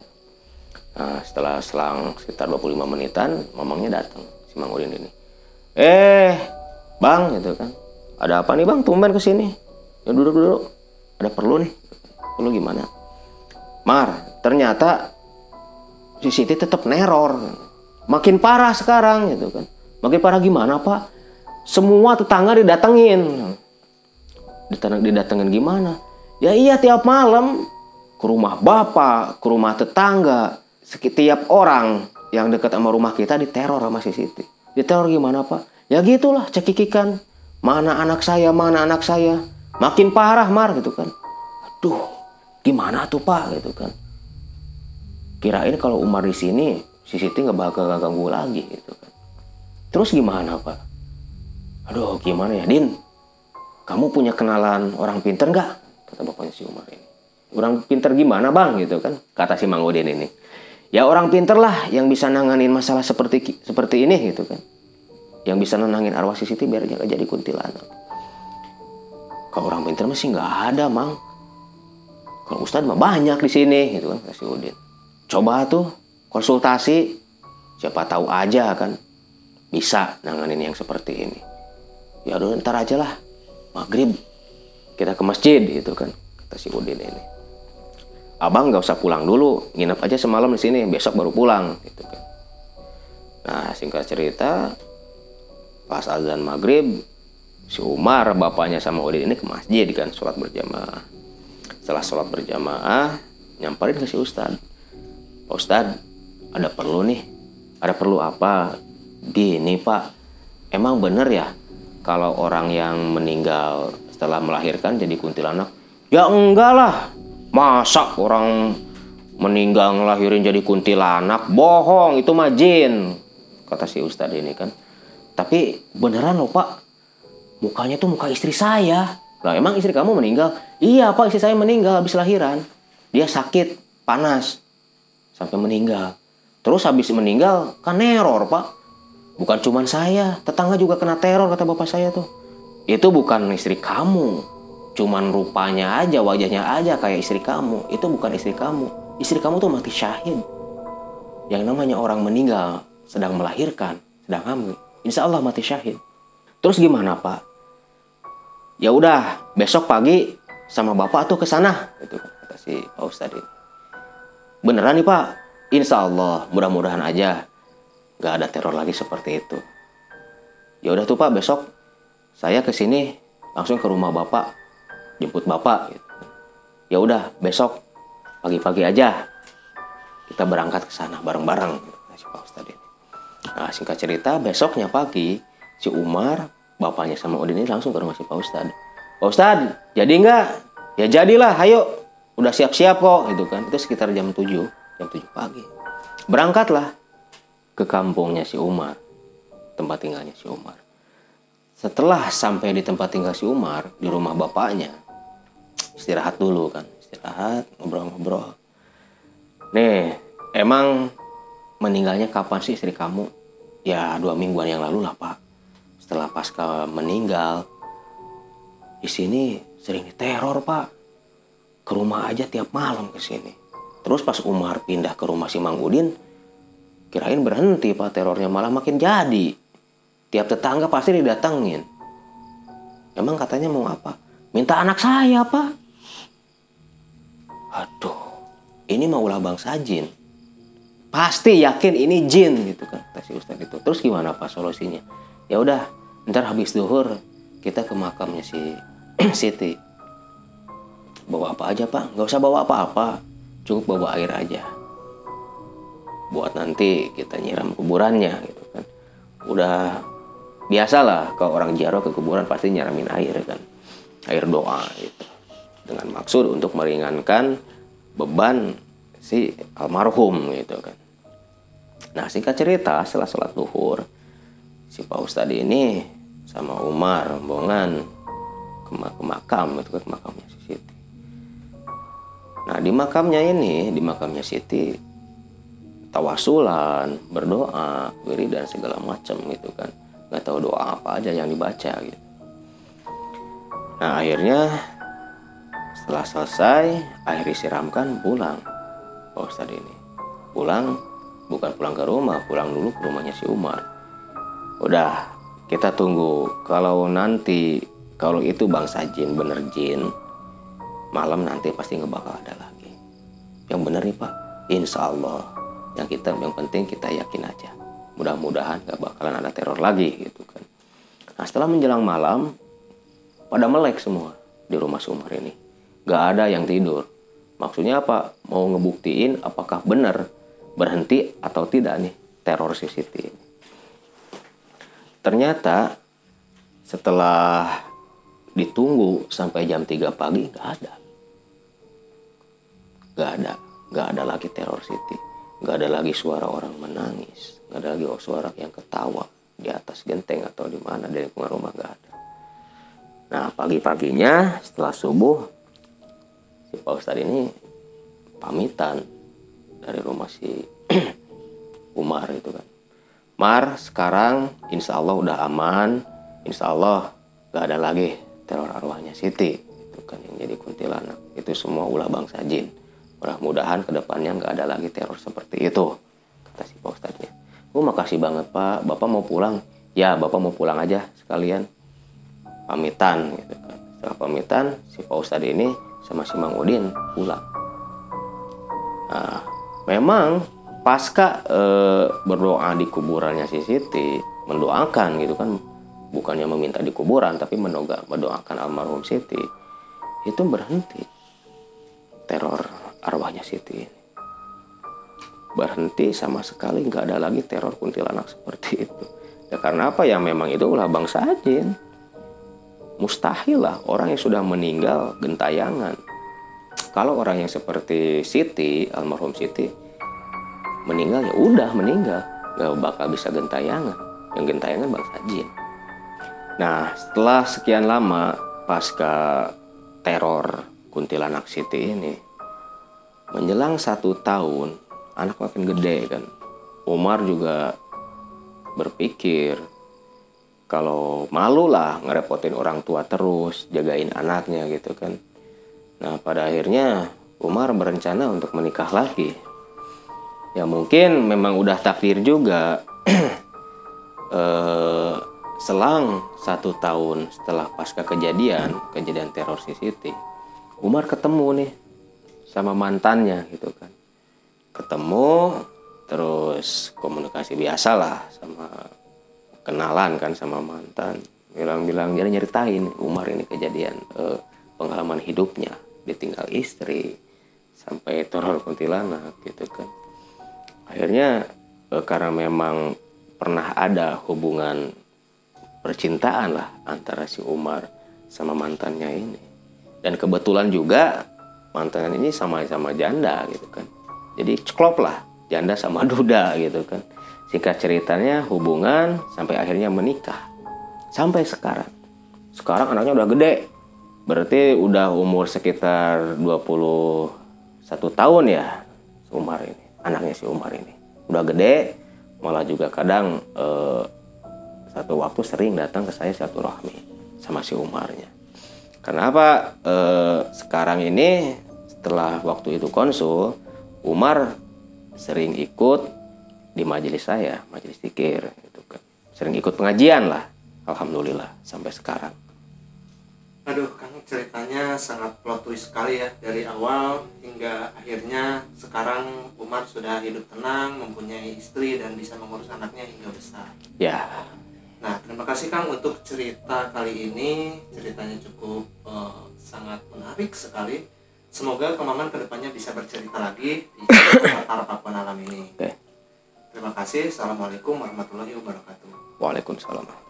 Nah setelah selang sekitar 25 menitan, mamangnya datang si Mang Udin ini. Eh, bang, gitu kan. Ada apa nih bang? Tumben ke sini. Ya duduk duduk. Ada perlu nih. Perlu gimana? Mar, ternyata si Siti tetap neror makin parah sekarang gitu kan. Makin parah gimana pak? Semua tetangga didatengin. Didatengin gimana? Ya iya tiap malam ke rumah bapak ke rumah tetangga. Setiap orang yang dekat sama rumah kita diteror sama Siti. Diteror gimana pak? Ya gitulah cekikikan. Mana anak saya mana anak saya. Makin parah mar gitu kan. Aduh gimana tuh pak? Gitu kan. Kirain kalau Umar di sini si Siti nggak bakal ganggu lagi gitu kan. Terus gimana pak? Aduh gimana ya Din? Kamu punya kenalan orang pinter nggak? Kata bapaknya si Umar ini. Orang pinter gimana bang? Gitu kan kata si Mang Udin ini. Ya orang pinter lah yang bisa nanganin masalah seperti seperti ini gitu kan. Yang bisa nenangin arwah si Siti biar jangan jadi kuntilanak. Kalau orang pinter masih nggak ada mang. Kalau Ustadz mah banyak di sini gitu kan kasih Udin. Coba tuh konsultasi siapa tahu aja kan bisa nanganin yang seperti ini. Ya udah ntar aja lah maghrib kita ke masjid gitu kan kata si Udin ini. Abang nggak usah pulang dulu nginep aja semalam di sini besok baru pulang gitu kan. Nah singkat cerita pas azan maghrib si Umar bapaknya sama Udin ini ke masjid kan sholat berjamaah. Setelah sholat berjamaah nyamperin ke si Ustadz. Pak Ustadz, ada perlu nih. Ada perlu apa? Gini Pak, emang bener ya kalau orang yang meninggal setelah melahirkan jadi kuntilanak? Ya enggak lah. Masa orang meninggal ngelahirin jadi kuntilanak? Bohong, itu mah jin. Kata si Ustadz ini kan. Tapi beneran loh Pak. Mukanya tuh muka istri saya. Lah emang istri kamu meninggal? Iya Pak, istri saya meninggal habis lahiran. Dia sakit, panas sampai meninggal. Terus habis meninggal kan neror pak. Bukan cuma saya, tetangga juga kena teror kata bapak saya tuh. Itu bukan istri kamu, cuman rupanya aja, wajahnya aja kayak istri kamu. Itu bukan istri kamu. Istri kamu tuh mati syahid. Yang namanya orang meninggal sedang melahirkan, sedang hamil. Insya Allah mati syahid. Terus gimana pak? Ya udah, besok pagi sama bapak tuh ke sana, itu kata si Pak Ustadz ini beneran nih pak insya Allah mudah-mudahan aja nggak ada teror lagi seperti itu. Ya udah tuh pak besok saya ke sini langsung ke rumah bapak jemput bapak gitu. ya udah besok pagi-pagi aja kita berangkat ke sana bareng-bareng si pak Ustadz nah singkat cerita besoknya pagi si Umar bapaknya sama Udin ini langsung ke rumah si Pak Ustadz. Pak Ustadz jadi nggak? Ya jadilah ayo. Udah siap-siap kok gitu kan. Itu sekitar jam 7 jam 7 pagi. Berangkatlah ke kampungnya si Umar tempat tinggalnya si Umar. Setelah sampai di tempat tinggal si Umar di rumah bapaknya istirahat dulu kan istirahat ngobrol-ngobrol. Nih emang meninggalnya kapan sih istri kamu? Ya dua mingguan yang lalu lah pak. Setelah pasca meninggal di sini sering diteror pak. Ke rumah aja tiap malam ke sini terus pas Umar pindah ke rumah si Mang Udin kirain berhenti pak. Terornya malah makin jadi. Tiap tetangga pasti didatengin. Emang katanya mau apa? Minta anak saya pak. Aduh ini mau ulah bangsa jin pasti yakin ini jin gitu kan kata si ustadz itu. Terus gimana pak solusinya? Ya udah ntar habis duhur kita ke makamnya si Siti. Bawa apa aja pak? Nggak usah bawa apa-apa cukup bawa air aja. Buat nanti kita nyiram kuburannya gitu kan. Udah biasalah kalau orang jaro ke kuburan pasti nyiramin air kan. Air doa gitu. Dengan maksud untuk meringankan beban si almarhum gitu kan. Nah singkat cerita setelah sholat duhur si Pak Ustadz ini sama Umar rombongan ke, ke makam itu ke makamnya si Siti nah di makamnya ini di makamnya Siti tawasulan berdoa wiridan segala macam gitu kan. Nggak tahu doa apa aja yang dibaca gitu. Nah akhirnya setelah selesai air disiramkan pulang. Pak Ustadz ini. Pulang bukan pulang ke rumah pulang dulu ke rumahnya si Umar. Udah kita tunggu. Kalau nanti kalau itu bangsa jin bener jin malam nanti pasti nggak bakal ada lagi. Yang bener nih pak. Insya Allah yang kita yang penting kita yakin aja. Mudah-mudahan gak bakalan ada teror lagi gitu kan. Nah setelah menjelang malam pada melek semua di rumah Sumar ini. Gak ada yang tidur. Maksudnya apa? Mau ngebuktiin apakah benar berhenti atau tidak nih teror CCTV ini. Ternyata setelah ditunggu sampai jam 3 pagi gak ada gak ada gak ada lagi teror City nggak ada lagi suara orang menangis. Nggak ada lagi suara yang ketawa di atas genteng atau di mana dari lingkungan rumah nggak ada. Nah pagi-paginya setelah subuh si Pak Ustadz ini pamitan dari rumah si Umar itu kan. Mar sekarang insya Allah udah aman. Insya Allah nggak ada lagi teror arwahnya Siti. Itu kan yang jadi kuntilanak. Itu semua ulah bangsa jin mudah-mudahan ke depannya nggak ada lagi teror seperti itu kata si Pak Ustadznya oh makasih banget Pak. Bapak mau pulang? Ya Bapak mau pulang aja sekalian. Pamitan gitu kan. Setelah pamitan si Pak Ustadz ini sama si Mang Udin pulang. Nah memang pasca e, berdoa di kuburannya si Siti mendoakan gitu kan. Bukannya meminta di kuburan tapi mendoakan almarhum Siti itu berhenti teror arwahnya Siti ini. Berhenti sama sekali nggak ada lagi teror kuntilanak seperti itu. Ya karena apa ya memang itu ulah bangsa jin. Mustahil lah orang yang sudah meninggal gentayangan. Kalau orang yang seperti Siti, almarhum Siti, meninggal ya udah meninggal, nggak bakal bisa gentayangan. Yang gentayangan bangsa jin. Nah setelah sekian lama pasca teror kuntilanak Siti ini, menjelang satu tahun anak makin gede kan. Umar juga berpikir kalau malu lah ngerepotin orang tua terus jagain anaknya gitu kan. Nah pada akhirnya Umar berencana untuk menikah lagi. Ya mungkin memang udah takdir juga. Eh, selang satu tahun setelah pasca kejadian kejadian teror Siti Umar ketemu nih sama mantannya gitu kan. Ketemu terus komunikasi biasa lah sama kenalan kan sama mantan. Bilang-bilang jadi nyeritain Umar ini kejadian eh, pengalaman hidupnya ditinggal istri sampai teror kuntilanak gitu kan. Akhirnya eh, karena memang pernah ada hubungan percintaan lah antara si Umar sama mantannya ini. Dan kebetulan juga mantan ini sama-sama janda gitu kan. Jadi ceklop lah janda sama duda gitu kan. Singkat ceritanya hubungan sampai akhirnya menikah. Sampai sekarang. Sekarang anaknya udah gede. Berarti udah umur sekitar 21 tahun ya si Umar ini. Anaknya si Umar ini. Udah gede malah juga kadang eh, satu waktu sering datang ke saya silaturahmi sama si Umarnya. Kenapa eh, sekarang ini setelah waktu itu konsul, Umar sering ikut di majelis saya, majelis tikir, gitu kan. Sering ikut pengajian lah, alhamdulillah sampai sekarang. Aduh, Kang ceritanya sangat plot twist sekali ya dari awal hingga akhirnya sekarang Umar sudah hidup tenang, mempunyai istri dan bisa mengurus anaknya hingga besar. Ya, Nah, terima kasih Kang untuk cerita kali ini. Ceritanya cukup eh, sangat menarik sekali. Semoga Kang ke depannya bisa bercerita lagi di latar Pakuan Alam ini. oke. Terima kasih. Assalamualaikum warahmatullahi wabarakatuh. Waalaikumsalam.